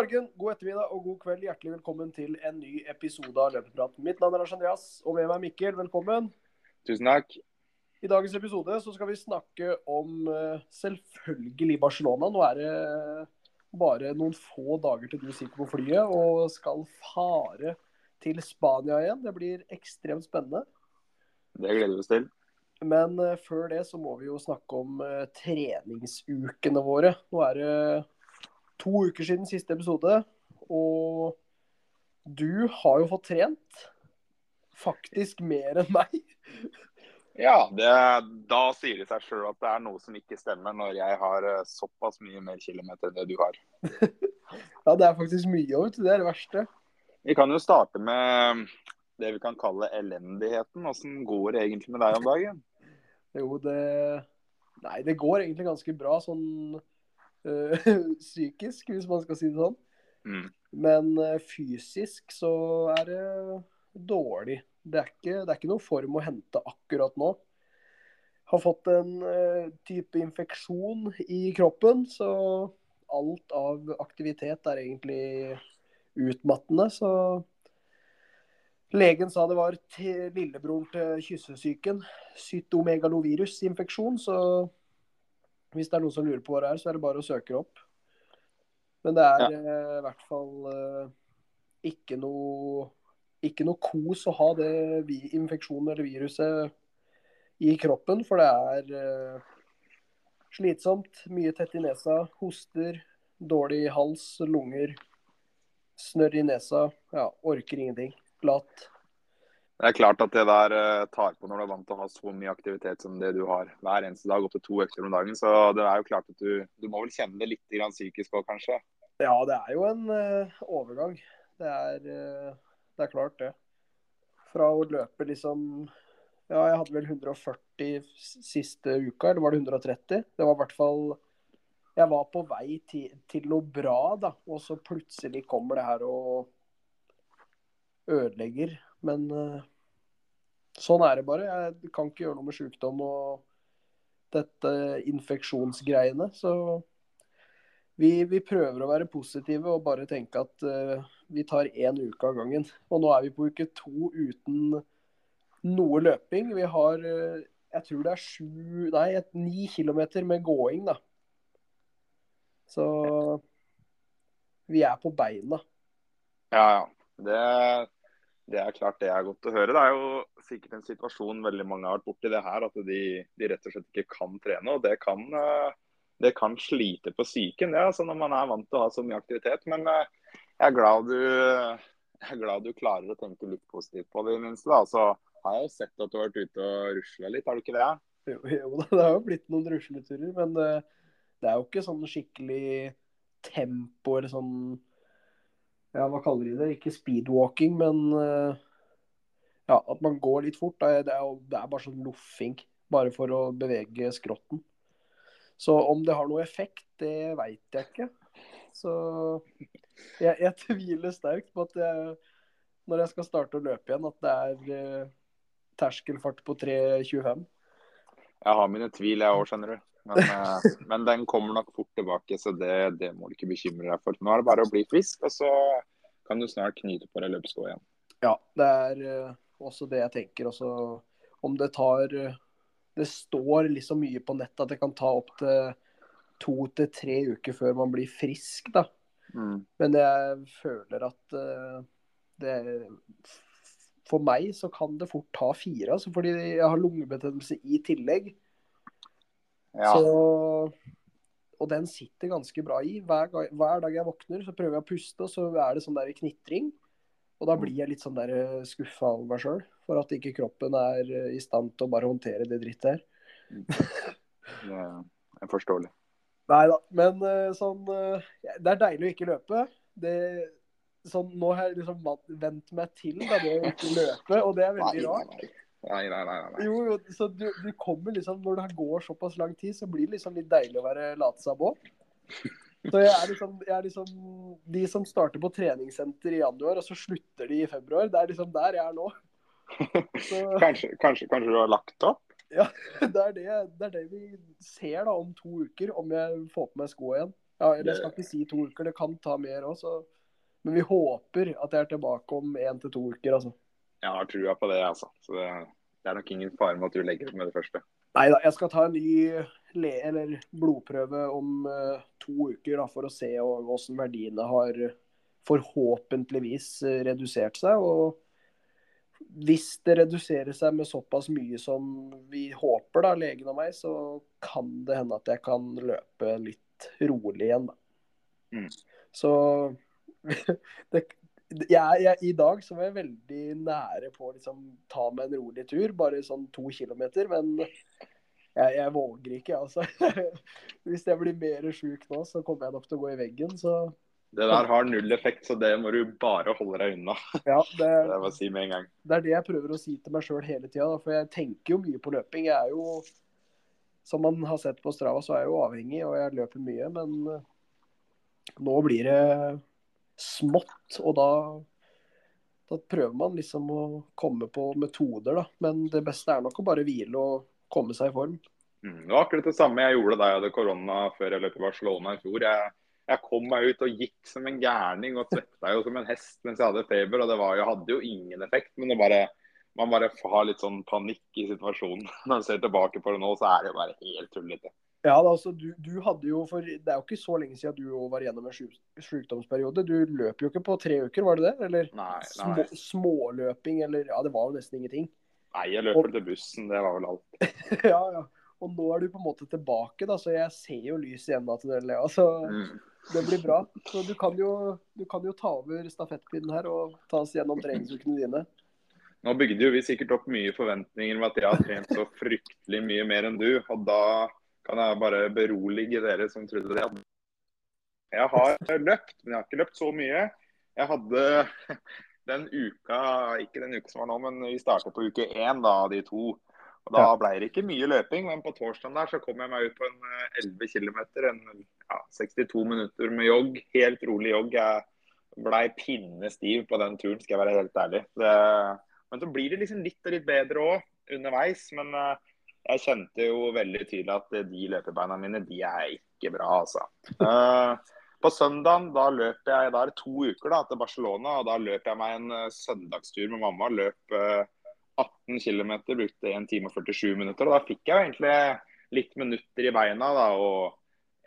morgen, god ettermiddag og god kveld. Hjertelig velkommen til en ny episode av Løpeprat. Mitt navn er Lars Andreas, og med meg Mikkel. Velkommen. Tusen takk. I dagens episode så skal vi snakke om eh, selvfølgelig Barcelona. Nå er det bare noen få dager til du sitter på flyet og skal fare til Spania igjen. Det blir ekstremt spennende. Det gleder vi oss til. Men eh, før det så må vi jo snakke om eh, treningsukene våre. Nå er det to uker siden siste episode, og du har jo fått trent. Faktisk mer enn meg. Ja, det, da sier det seg sjøl at det er noe som ikke stemmer, når jeg har eh, såpass mye mer kilometer enn det du har. Ja, det er faktisk mye òg, det er det verste. Vi kan jo starte med det vi kan kalle elendigheten. Åssen går det egentlig med deg om dagen? Jo, det Nei, det går egentlig ganske bra sånn psykisk, hvis man skal si det sånn. Mm. Men øh, fysisk så er det dårlig. Det er, ikke, det er ikke noen form å hente akkurat nå. Har fått en øh, type infeksjon i kroppen, så alt av aktivitet er egentlig utmattende. Så legen sa det var lillebroren til kyssesyken. Cytomegalovirusinfeksjon. Så hvis det er noen som lurer på hva det er, så er det bare å søke opp. Men det er eh, i hvert fall eh, ikke noe ikke noe kos å ha det infeksjonen eller viruset i kroppen, for det er eh, slitsomt. Mye tett i nesa, hoster, dårlig hals, lunger, snørr i nesa. Ja, orker ingenting. Lat. Det er klart at det der eh, tar på når du er vant til å ha så mye aktivitet som det du har hver eneste dag, opptil to økter om dagen. Så det er jo klart at du, du må vel kjenne det litt grann psykisk òg, kanskje. Ja, det er jo en uh, overgang. Det er, uh, det er klart, det. Fra å løpe liksom Ja, jeg hadde vel 140 siste uka, eller var det 130? Det var i hvert fall Jeg var på vei til, til noe bra, da, og så plutselig kommer det her og ødelegger. Men eh, sånn er det bare. Jeg kan ikke gjøre noe med sykdom og dette infeksjonsgreiene. Så vi, vi prøver å være positive og bare tenke at uh, vi tar én uke av gangen. Og nå er vi på uke to uten noe løping. Vi har uh, jeg tror det er sju, nei, et, ni kilometer med gåing, da. Så vi er på beina. Ja, ja. Det, det er klart det er godt å høre. Det er jo sikkert en situasjon veldig mange har vært borti det her, at de, de rett og slett ikke kan trene. og Det kan, eh, det kan slite på psyken det, altså når man er vant til å ha så mye aktivitet. Men eh, jeg er glad du, jeg er glad du klarer å tenke litt positivt på det i det minste. da. Så har jeg jo sett at du har vært ute og rusla litt, har du ikke det? Jo, jo det har jo blitt noen rusleturer, men det, det er jo ikke sånn skikkelig tempo eller sånn Ja, hva kaller de det? Ikke speedwalking, men eh, ja, at man går litt fort. Det er, det er, bare sånn loffing, bare for å bevege skrotten. Så om det har noe effekt, det veit jeg ikke. Så jeg, jeg tviler sterkt på at jeg, når jeg skal starte å løpe igjen, at det er eh, terskelfart på 3.25. Jeg har mine tvil, jeg òg, skjønner du. Men, eh, men den kommer nok fort tilbake, så det, det må du ikke bekymre deg for. Nå er det bare å bli frisk, og så kan du snart knyte på deg løpesko igjen. Ja, det er eh, også det jeg tenker. Også om det tar eh, Det står liksom mye på nettet at det kan ta opptil to til tre uker før man blir frisk, da. Mm. Men jeg føler at det For meg så kan det fort ta fire, altså, fordi jeg har lungebetennelse i tillegg. Ja. Så, og den sitter ganske bra i. Hver, hver dag jeg våkner, så prøver jeg å puste, og så er det sånn der knitring. Og da blir jeg litt sånn der skuffa over meg sjøl, for at ikke kroppen er eh, i stand til å bare håndtere det drittet her. Det er forståelig. Nei da, men eh, sånn eh, Det er deilig å ikke løpe. Det, sånn, nå har jeg liksom vent meg til da, det å ikke løpe, og det er veldig rart. Nei, nei, nei. nei. Jo, jo, så du, du kommer liksom, Når det går såpass lang tid, så blir det liksom litt deilig å være latsabb òg. Så jeg er, liksom, jeg er liksom De som starter på treningssenter i januar, og så slutter de i februar, det er liksom der jeg er nå. Så Kanskje, kanskje, kanskje du har lagt opp? det er det, det er det vi ser da om to uker, om jeg får på meg skoa igjen. Ja, eller jeg skal ikke si to uker, det kan ta mer òg, så Men vi håper at jeg er tilbake om én til to uker, altså. Jeg har trua på det, altså. Så det, det er nok ingen fare med at du legger opp med det første. Nei da, jeg skal ta en ny le eller blodprøve om uh, to uker da, for å se hvordan verdiene har forhåpentligvis uh, redusert seg. Og hvis det reduserer seg med såpass mye som vi håper, da, legen og meg, så kan det hende at jeg kan løpe litt rolig igjen, da. Mm. Så det, jeg, jeg, I dag så var jeg veldig nære på å liksom, ta meg en rolig tur, bare sånn to kilometer. Men jeg, jeg våger ikke, altså. Hvis jeg blir mer sjuk nå, så kommer jeg nok til å gå i veggen. Så Det der har null effekt, så det må du bare holde deg unna. ja, det, Det må jeg si med en gang. det er det jeg prøver å si til meg sjøl hele tida. For jeg tenker jo mye på løping. Jeg er jo, som man har sett på Strava, så er jeg jo avhengig, og jeg løper mye. Men nå blir det smått, og da da prøver man liksom å komme på metoder, da. Men det beste er nok å bare hvile og komme seg i form. Mm, det var akkurat det samme jeg gjorde da jeg hadde korona før jeg løp i Barcelona i fjor. Jeg, jeg kom meg ut og gikk som en gærning og svetta jo som en hest mens jeg hadde feber. og Det var, jeg hadde jo ingen effekt, men det bare, man bare har litt sånn panikk i situasjonen. Når man ser tilbake på det nå, så er det jo bare helt tullete. Ja, da, altså, du, du hadde jo for Det er jo ikke så lenge siden du var gjennom en sykdomsperiode. Du løp jo ikke på tre uker, var det det? Eller Nei, små, småløping, eller Ja, det var jo nesten ingenting. nei jeg løper til bussen, det var vel alt. ja, ja. Og nå er du på en måte tilbake, da, så jeg ser jo lys igjen av tunnelen. Ja, så Mm. det blir bra. Så du kan jo, du kan jo ta over stafettpinnen her og ta oss gjennom treningsukene dine. Nå bygde jo vi sikkert opp mye forventninger med at jeg har trent så fryktelig mye mer enn du. Og da kan jeg bare berolige dere som trodde det. Jeg har løpt, men jeg har ikke løpt så mye. Jeg hadde den uka, ikke den uka som var nå, men vi startet på uke én da, de to. Og Da ble det ikke mye løping, men på torsdag der så kom jeg meg ut på en eh, 11 km. En ja, 62 minutter med jogg. Helt rolig jogg. Jeg blei pinnestiv på den turen, skal jeg være helt ærlig. Det, men så blir det liksom litt og litt bedre òg underveis. Men eh, jeg kjente jo veldig tydelig at de løpebeina mine, de er ikke bra, altså. Eh, på søndagen da løp jeg da er det to uker da, til Barcelona, og da løp jeg meg en eh, søndagstur med mamma. Løp eh, 18 km, brukte 1 time og 47 minutter. og Da fikk jeg jo egentlig litt minutter i beina. da, Og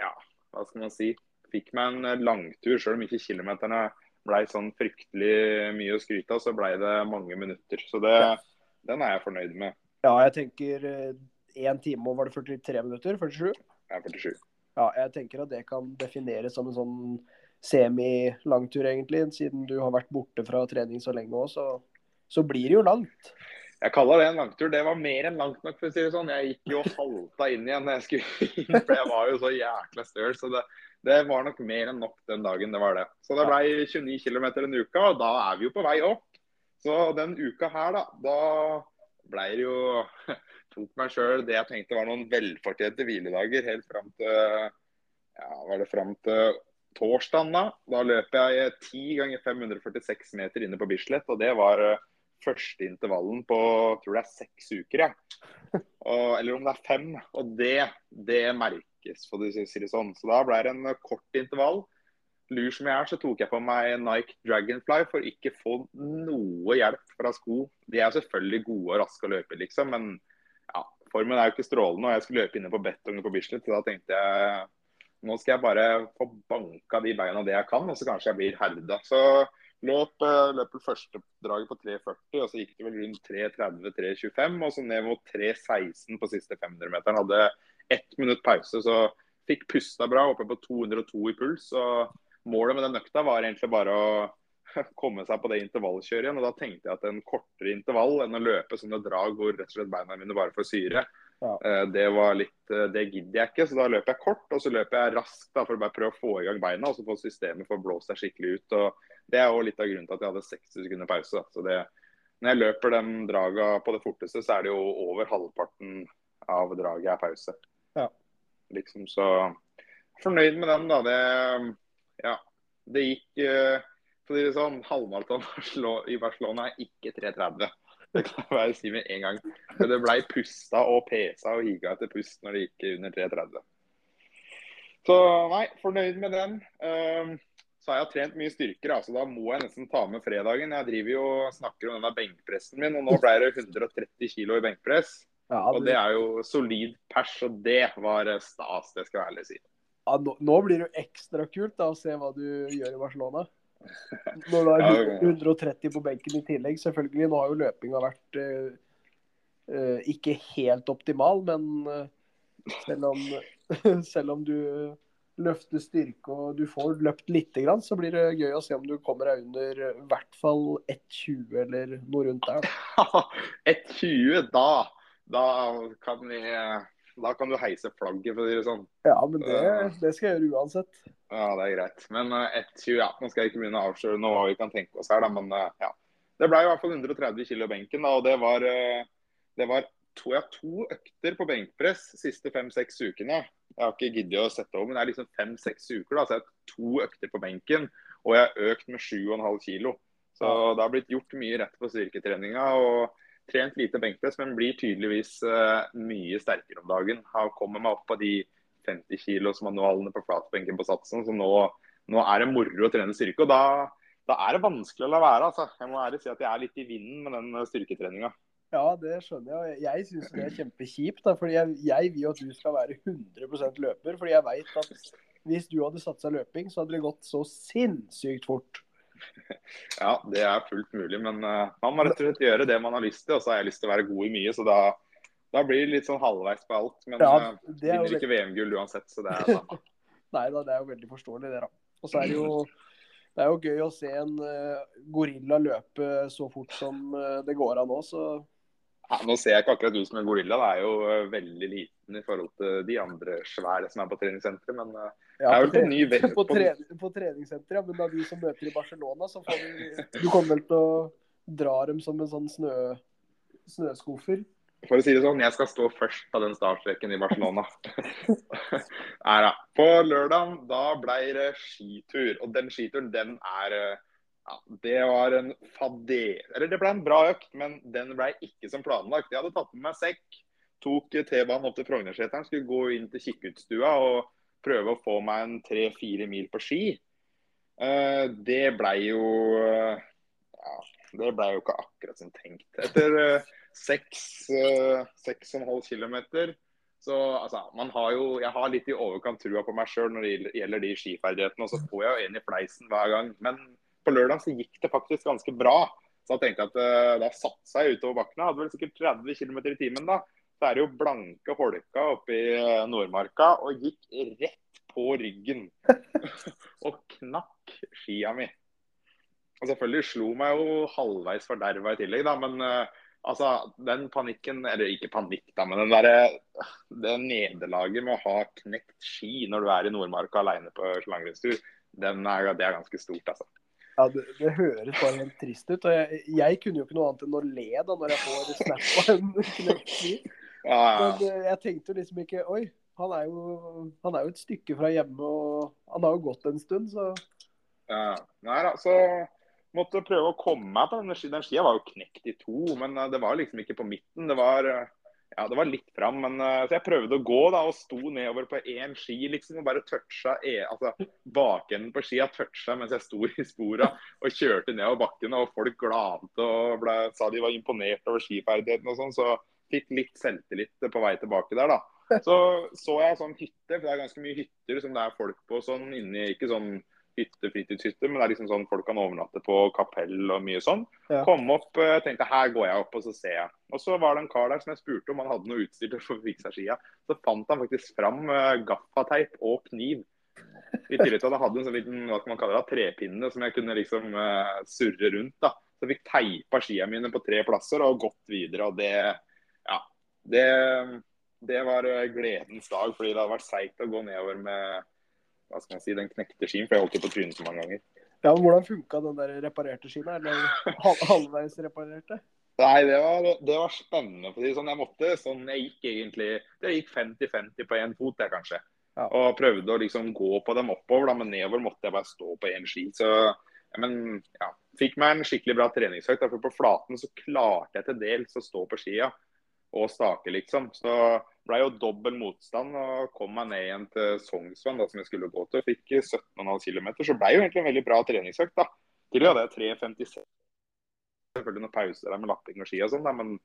ja, hva skal man si. Fikk meg en eh, langtur, selv om ikke kilometerne ble sånn fryktelig mye å skryte av, så ble det mange minutter. Så det, den er jeg fornøyd med. Ja, jeg tenker én time og var det 43 minutter? 47? Jeg er 47. Ja, jeg tenker at det kan defineres som en sånn semi-langtur, egentlig. Siden du har vært borte fra trening så lenge òg, så, så blir det jo langt. Jeg kaller det en langtur. Det var mer enn langt nok, for å si det sånn. Jeg gikk jo og halta inn igjen når jeg skulle inn, for jeg var jo så jækla støl. Så det, det var nok mer enn nok den dagen, det var det. Så det ble 29 km en uke, og da er vi jo på vei opp. Så den uka her, da, da ble det jo Tok meg sjøl det jeg tenkte var noen velfortjente hviledager helt fram til ja, var det fram til torsdagen. Da Da løp jeg 10 ganger 546 meter inne på Bislett, og det var første intervallen på tror det er seks uker. Ja. Og, eller om det er fem. Og det, det merkes, for å si det sånn. Så da ble det en kort intervall. Lur som jeg er, så tok jeg på meg Nike Dragonfly for ikke få noe hjelp fra sko. De er selvfølgelig gode og raske å løpe, liksom, men ja, formen er jo ikke strålende. Og jeg skulle løpe inne på betongen på Bislett, så da tenkte jeg nå skal jeg bare få banka de beina det jeg kan, og så kanskje jeg blir herda. Så løp, løp første draget på 3,40, og så gikk det vel rundt 3,30-3,25, og så ned mot 3,16 på siste 500-meteren. Hadde ett minutt pause, så fikk pusta bra, oppe på 202 i puls. og Målet med den økta var egentlig bare å komme seg på det intervallkjøret igjen. og Da tenkte jeg at en kortere intervall enn å løpe sånne drag hvor rett og slett beina mine bare får syre, Ja. eh, det var litt, eh, det gidder jeg ikke. Så da løper jeg kort, og så løper jeg raskt da, for å bare prøve å få i gang beina. Og så får systemet for å blåse seg skikkelig ut. og Det er også litt av grunnen til at jeg hadde 60 sekunder pause. da. Så det, når jeg løper den draga på det forteste, så er det jo over halvparten av draget er pause. Ja. Liksom, så fornøyd med den, da. Det, ja, det gikk uh, for å si det sånn, Halvmaraton i Barcelona er ikke 3.30. Det kan jeg bare si med en gang. Men det ble pusta og pesa og higa etter pust når det gikk under 3.30. Så nei, fornøyd med den. Um, så har jeg trent mye styrker, altså da må jeg nesten ta med fredagen. Jeg driver jo og snakker om denne benkpressen min, og nå ble det 130 kg i benkpress. Ja, Og det er jo solid pers, og det var stas, det skal jeg ærlig si. Ja, nå, nå blir det jo ekstra kult da, å se hva du gjør i Barcelona. Når du har Ja, ja. 130 på benken i tillegg. Selvfølgelig, nå har jo løpinga vært uh, ikke helt optimal, men uh, selv om, selv om du løfter styrke og du får løpt lite grann, så blir det gøy å se om du kommer deg under eh, i hvert fall 1,20 eller noe rundt der. da. 1,20, da, da kan vi da kan du heise flagget, for å si det sånn. Ja, men det, det skal jeg gjøre uansett. Ja, det er greit. Men eh, 1,20 ja, Nå skal jeg ikke begynne å avsløre noe hva vi kan tenke oss her, da, men eh, ja. Det ble i hvert fall 130 kg benken, da, og det var, eh, det var to, ja, to økter på benkpress siste fem-seks ukene. Jeg har ikke giddet å sette over, men det er liksom fem-seks uker. da, Så jeg har to økter på benken, og jeg har økt med 7,5 kilo. Så det har blitt gjort mye rett på styrketreninga. og Trent lite benkpress, men blir tydeligvis uh, mye sterkere om dagen. Har kommet meg opp på de 50 kilos manualene på flatbenken på satsen. Så nå, nå er det moro å trene styrke. Og da, da er det vanskelig å la være. Altså. Jeg må ærlig si at jeg er litt i vinden med den eh, styrketreninga. Ja, det skjønner jeg. Jeg syns det er kjempekjipt. fordi jeg, jeg vil jo at du skal være 100% løper. fordi jeg veit at hvis du hadde satsa løping, så hadde det gått så sinnssykt fort. Ja, det er fullt mulig, men eh, man må rett og slett gjøre det man har lyst til. Og så har jeg lyst til å være god i mye, så da, da blir det litt sånn halvveis på alt. Men Ja, det jo vinner ikke VM-gull uansett, så det er samme. Nei da, det er jo veldig forståelig, det, da. Og så er det jo det er jo gøy å se en eh, gorilla løpe så fort som eh, det går an nå, så Ja, nå ser jeg ikke akkurat ut som en gorilla, det er jo eh, veldig liten i forhold til de andre svære som er på treningssenteret. Men jeg ja, Det er vel på, ny vei. på, tre, på treningssenteret, ja. Men da vi som møter i Barcelona, så får vi Du kommer vel til å dra dem som en sånn snø, snøskuffer. for å si det sånn, jeg skal stå først på den startstreken i Barcelona. Nei da. På lørdag da ble det skitur. Og den skituren, den er eh, ja, Det var en fadé... Eller det ble en bra økt, men den ble ikke som planlagt. Jeg hadde tatt med meg sekk, tok T-banen opp til Frognerseteren, skulle gå inn til kikkutstua og prøve å få meg en tre-fire mil på ski. Eh, det blei jo eh, ja, det blei jo ikke akkurat som tenkt. Etter eh, seks og en halv kilometer så altså, man har jo, Jeg har litt i overkant trua på meg sjøl når det gjelder de skiferdighetene. Og så får jeg jo en i fleisen hver gang. Men på lørdag så gikk det faktisk ganske bra. Så da tenkte jeg at uh, da satsa jeg utover bakken. Hadde vel sikkert 30 km i timen da. Så er det jo blanke holka oppe i eh, Nordmarka og gikk rett på ryggen. og knakk skia mi. Og selvfølgelig slo meg jo halvveis forderva i tillegg, da. Men uh, altså, den panikken Eller ikke panikk, da, men den der, det nederlaget med å ha knekt ski når du er i Nordmarka alene på langrennstur, er, det er ganske stort, altså. Ja, det, det høres bare helt trist ut. Og jeg, jeg kunne jo ikke noe annet enn å le da når jeg får snap på en knekt. Ja, ja, Men eh, jeg tenkte jo liksom ikke Oi, han er, jo, han er jo et stykke fra hjemme, og han har jo gått en stund, så ja. Nei da, så måtte prøve å komme meg på denne skien. Den skia var jo knekt i to, men eh, det var liksom ikke på midten. Det var, eh, ja, det var litt fram, men uh, så jeg prøvde å gå da, og sto nedover på én ski liksom, og bare toucha e, altså, bakenden på skia toucha mens jeg sto i spora og kjørte nedover bakken. Og folk glante og ble, sa de var imponert over skiferdigheten og sånn. Så fikk litt selvtillit på vei tilbake der, da. Så så jeg sånn hytte, for det er ganske mye hytter som det er folk på sånn inni Ikke sånn hytte, fritidshytte, men det er liksom sånn folk kan overnatte på kapell og mye sånn. Ja. Kom opp, eh, tenkte her går jeg opp og så ser jeg. Og så var det en kar der som jeg spurte om han hadde noe utstyr til å få fiksa skia. Så fant han faktisk fram eh, gaffateip og kniv. I tillegg til at han hadde en sånn liten hva skal man kalle det, trepinne som jeg kunne liksom uh, surre rundt. da. Så jeg fikk teipa skia mine på tre plasser og gått videre. og det, ja, det, det var gledens dag, fordi det hadde vært seigt å gå nedover med hva skal man si, den knekte skien, for jeg holdt jo på trynet så mange ganger. Ja, men Hvordan funka den der reparerte skien? Eller hal halvveis reparerte? Nei, det var, det var spennende. For å si det sånn, jeg måtte sånn, jeg gikk egentlig Det gikk 50-50 på én fot, jeg kanskje. Ja. Og prøvde å liksom gå på dem oppover, da, men nedover måtte jeg bare stå på én ski. Så ja, men ja, fikk meg en skikkelig bra treningsøkt. For på flaten så klarte jeg til dels å stå på skia. og stake, liksom. Så ble jo dobbel motstand og kom meg ned igjen til Sognsvann, da, som jeg skulle gå til. Fikk 17,5 km. Så ble jo egentlig en veldig bra treningsøkt. da. Til hadde jeg 3,56. Selvfølgelig noen pauser der med lapping og ski og sånn, men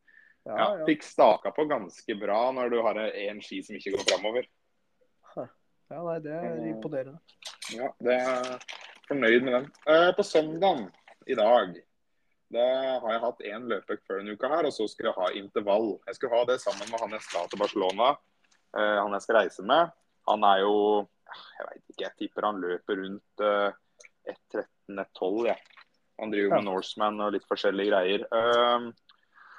Ja, ja, fikk staka på ganske bra når du har en ski som ikke går framover. ja nei, det er imponerende. Ja, det er fornøyd med den. Eh, på søndag i dag da har jeg hatt én løpeøkt før denne uka, her, og så skulle jeg ha intervall. Jeg skulle ha det sammen med han jeg skal til Barcelona, eh, han jeg skal reise med. Han er jo Jeg veit ikke, jeg tipper han løper rundt eh, 1.13-1.12. jeg. Han driver med Norseman og litt forskjellige greier. Um,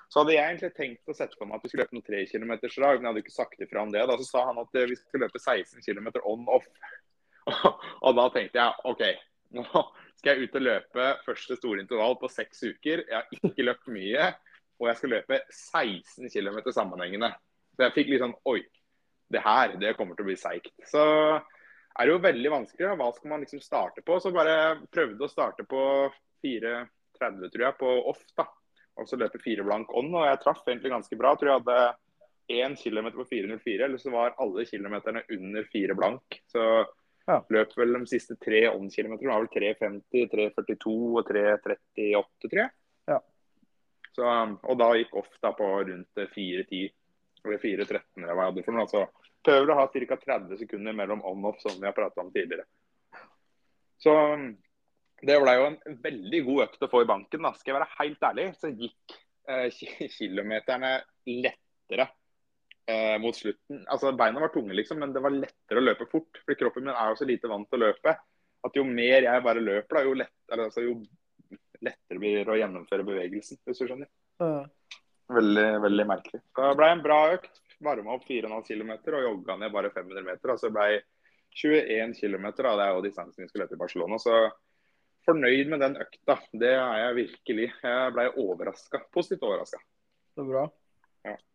så hadde jeg egentlig tenkt å sette på meg at vi skulle løpe noen 3 km slag, men jeg hadde ikke sagt ifra om det. Da så sa han at eh, vi skulle løpe 16 km on-off. og da tenkte jeg OK, nå skal jeg ut og løpe første store intervall på seks uker. Jeg har ikke løpt mye, og jeg skal løpe 16 km sammenhengende. Så jeg fikk litt sånn Oi, det her det kommer til å bli seigt. Så er det jo veldig vanskelig. Hva skal man liksom starte på? Så bare prøvde å starte på 4.30, tror jeg, på off. da. Og så løpe fire blank on. Og jeg traff egentlig ganske bra. Jeg tror jeg hadde én kilometer på 4.04, eller så var alle kilometerne under fire blank. Så Ja. løp vel de siste tre on-kilometerne. var vel 3.50, 3.42 og 3.38, tror jeg. Ja. Så, og da gikk off da på rundt 4.10 eller 4.13 eller hva jeg hadde for noe. Altså, prøver å ha ca. 30 sekunder mellom on-off, som vi har prata om tidligere. Så det ble jo en veldig god økt å få i banken. da, Skal jeg være helt ærlig, så gikk eh, kilometerne lettere eh, mot slutten. Altså Beina var tunge, liksom, men det var lettere å løpe fort. For kroppen min er jo så lite vant til å løpe at jo mer jeg bare løper, da, jo, lett, altså, jo lettere blir det å gjennomføre bevegelsen. hvis du skjønner. Ja. Veldig, veldig merkelig. Så det ble en bra økt. Varma opp 4,5 km og jogga ned bare 500 meter. Altså ble 21 km. Det er jo distansen vi skal løpe i Barcelona. Så fornøyd med den økta. Det er jeg virkelig. Jeg ble overraska. Positivt overraska. Det er bra.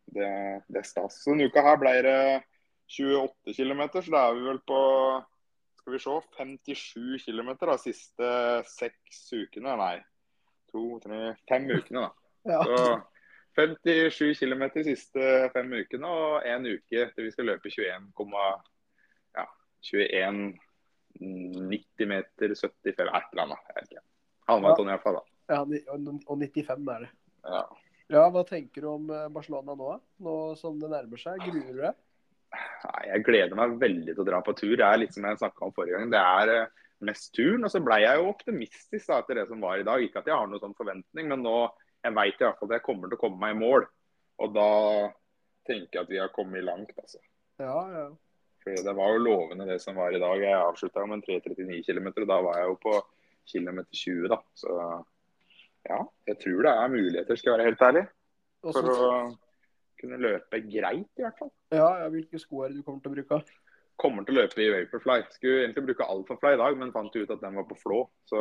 Det, det er stas. Så denne uka her ble det 28 km, så da er vi vel på skal vi se, 57 km de siste seks ukene. Nei, to, tre, fem ukene, da. Ja. Så 57 km de siste fem ukene og én uke til vi skal løpe 21, ja, 21 90 meter, 75 et eller annet. Jeg vet ikke. Halvmaraton iallfall, da. ja, og 95 er det. Ja. Ja, Hva tenker du om eh, Barcelona nå, nå som det nærmer seg? Gruer du deg? Jeg gleder meg veldig til å dra på tur. Det er litt som jeg snakka om forrige gang. Det er eh, mest turen. Og så ble jeg jo optimistisk da, etter det som var i dag. Ikke at jeg har noen sånn forventning, men nå jeg vet i hvert fall at jeg kommer til å komme meg i mål. Og da tenker jeg at vi har kommet langt, altså. Ja, ja. For det var jo lovende det som var i dag. Jeg avslutta med en 3.39 km, og da var jeg jo på kilometer 20, da. Så ja, jeg tror det er muligheter, skal jeg være helt ærlig. For å kunne løpe greit, i hvert fall. ja, ja, Hvilke sko er det du kommer til å bruke? Kommer til å løpe i Vaporfly. Skulle egentlig bruke Alphafly i dag, men fant ut at den var på flå. Så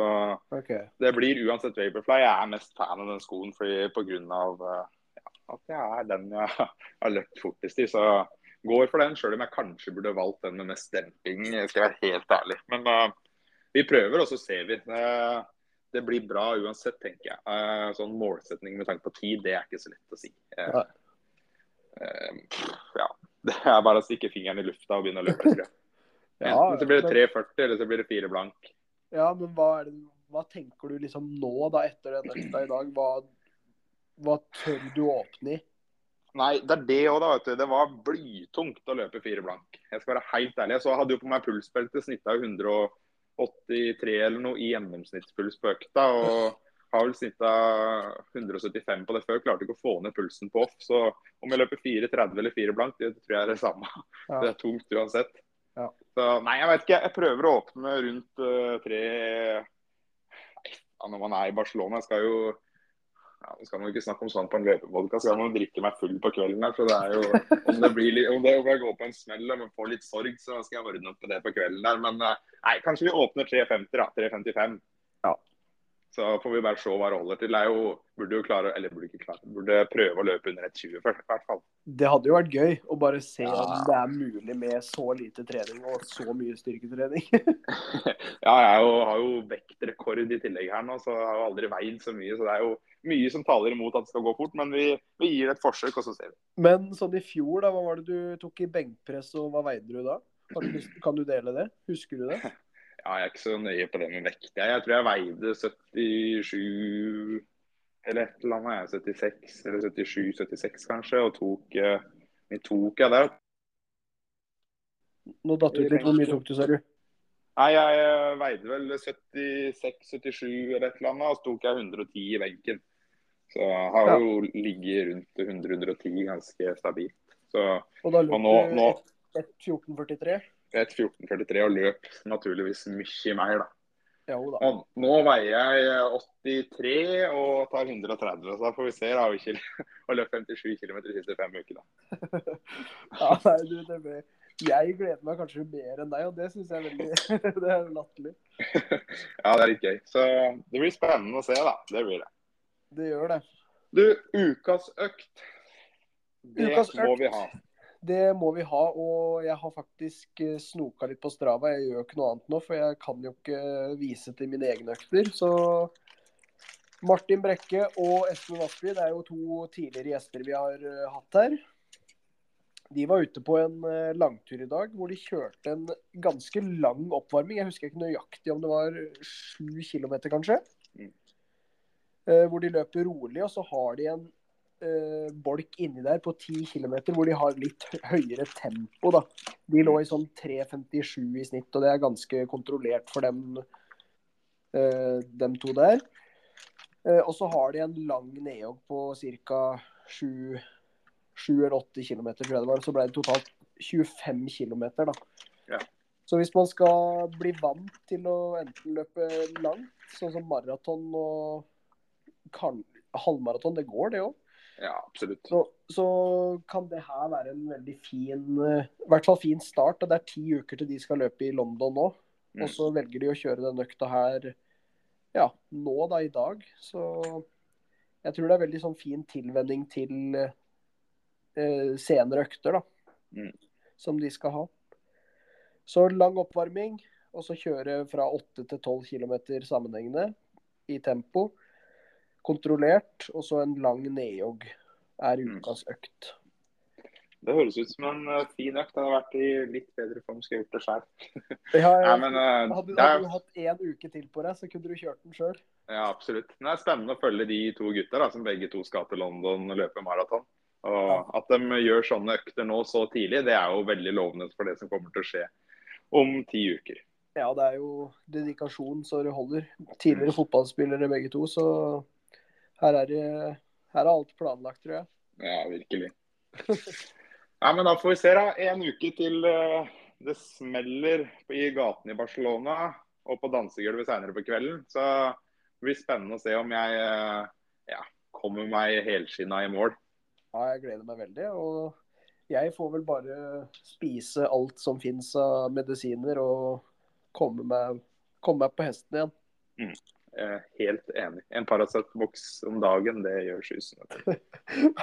okay. det blir uansett Vaporfly. Jeg er mest fan av den skoen fordi pga. Uh, ja, at jeg er den jeg har løpt fortest i. Så går for den, sjøl om jeg kanskje burde valgt den med mest demping, skal jeg være helt ærlig. Men uh, vi prøver, og så ser vi. Eh, det blir bra uansett, tenker jeg. Uh, sånn målsetning med tanke på tid, det er ikke så lett å si. Uh, pff, ja. Det er bare å stikke fingeren i lufta og begynne å løpe. Ja, Enten så blir det 3,40 eller så blir det 4 blank. Ja, men hva, det, hva tenker du liksom nå, da, etter den økta i dag? Hva, hva tør du å åpne i? Nei, det er det òg, da. vet du. Det var blytungt å løpe fire blank. Jeg skal være helt ærlig. Så hadde jo på meg pulsbelte snitta 183 eller noe i gjennomsnittspuls på økta. Og har vel snitta 175 på det før. Klarte ikke å få ned pulsen på off. Så om jeg løper 4,30 eller 4 blankt, det tror jeg er det samme. Ja. Det er tungt uansett. Ja. Så nei, jeg vet ikke. Jeg prøver å åpne rundt uh, tre når man er i Barcelona, skal jo ja, Nå skal man ikke snakke om sånn på en løpevodka, skal man drikke meg full på kvelden her. for det er jo Om det blir litt, om det om jeg går på en smell og får litt sorg, så skal jeg ordne opp på det på kvelden der. Men eh, nei, kanskje vi åpner 3.50, da. 3.55. Ja. Så får vi bare se hva det holder til. Det er jo, burde jo klare, eller burde ikke klare, burde prøve å løpe under 1,20 først, i hvert fall. Det hadde jo vært gøy å bare se Ja. om det er mulig med så lite trening og så mye styrketrening. Ja, jeg jo, har jo vektrekord i tillegg her nå, så jeg har jo aldri veid så mye. Så det er jo mye som taler imot at det skal gå fort, men vi, vi gir det et forsøk, og så ser vi. Men sånn i fjor, da, hva var det du tok i benkpress, og hva veide du da? Du Kan du dele det? Husker du det? Ja, jeg er ikke så nøye på det med vekt. Jeg, jeg tror jeg veide 77 eller et eller annet. jeg, 76 eller 77-76 kanskje, og tok vi tok jeg der? Nå datt det ut litt. Hvor mye tok du, sa du? Nei, jeg eh, veide vel 76-77 eller et eller annet, og så tok jeg 110 i benken. Så jeg har Ja. jo ligget rundt 100-110 ganske stabilt. Så Og da løp Og nå- du nå- et- et 14,43? et 14,43 og løp naturligvis mye mer, da. Jo da. Nå veier jeg 83 og tar 130, så da får vi se. da, har ikke, løpt løp 57 km de siste fem ukene. Ja, nei, du, det blir... Jeg gleder meg kanskje mer enn deg, og det syns jeg er veldig Det er latterlig. Ja, det er litt gøy. Så det blir spennende å se, da. Det blir det. Det gjør det. Du, ukas økt. Det Ukas må vi ha. Det må vi ha, og jeg har faktisk eh, snoka litt på Strava. Jeg gjør ikke noe annet nå, for jeg kan jo ikke vise til mine egne økter. Så Martin Brekke og Espen Vassby, det er jo to tidligere gjester vi har eh, hatt her. De var ute på en eh, langtur i dag hvor de kjørte en ganske lang oppvarming. Jeg husker ikke nøyaktig om det var sju kilometer, kanskje. Mm. Eh, Hvor de løper rolig, og så har de en eh, bolk inni der på 10 km hvor de har litt høyere tempo. da. De lå i sånn 3,57 i snitt, og det er ganske kontrollert for dem, eh, dem to der. Eh, og så har de en lang nedjogg på ca. 7, 7 eller 8 km, tror jeg det var. Så ble det totalt 25 km, da. Ja. Så hvis man skal bli vant til å enten løpe langt, sånn som maraton og halvmaraton, det går det òg. Ja, absolutt. Så, så kan det her være en veldig fin eh, i hvert fall fin start. og Det er ti uker til de skal løpe i London nå. Mm. Og så velger de å kjøre den økta her ja, nå, da, i dag. Så jeg tror det er veldig sånn fin tilvenning til eh, senere økter, da. Mm. Som de skal ha. Så lang oppvarming, og så kjøre fra 8 til 12 km sammenhengende i tempo. Kontrollert, og så en lang nedjogg er Mm. ukas økt. Det høres ut som en eh, fin økt. Jeg hadde vært i litt bedre form, jeg gjort det sjøl. Ja, ja. eh, hadde, hadde du hatt én uke til på deg, så kunne du kjørt den sjøl. ja, absolutt. Men det er spennende å følge de to gutta da, som begge to skal til London og løpe maraton. Og At de gjør sånne økter nå så tidlig, det er jo veldig lovende for det som kommer til å skje om ti uker. Ja, det er jo dedikasjon så det holder. Tidligere fotballspillere begge to, så her er, det, her er alt planlagt, tror jeg. Ja, virkelig. Nei, men Da får vi se. da. En uke til eh, det smeller i gatene i Barcelona og på dansegulvet senere på kvelden. Så det blir spennende å se om jeg eh, ja, kommer meg helskinna i mål. Ja, jeg gleder meg veldig. Og jeg får vel bare spise alt som fins av medisiner og komme meg, komme meg på hesten igjen. Jeg er helt enig. En Paracet-boks om dagen, det gjør susen.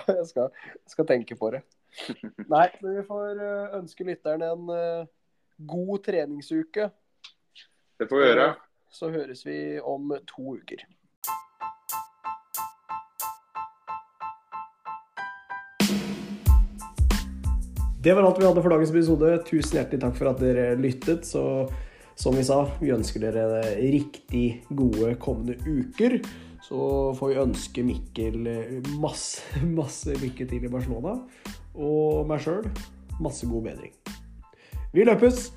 jeg skal, skal tenke på det. Nei, men vi får eh, ønske lytterne en uh, god treningsuke. Det får vi gjøre. Så høres vi om to uker. Det var alt vi hadde for dagens episode. Tusen hjertelig takk for at dere lyttet. Så som vi sa, vi ønsker dere riktig gode kommende uker. Så får vi ønske Mikkel masse, masse lykke til i Barcelona. Og meg sjøl masse god bedring. Vi løpes!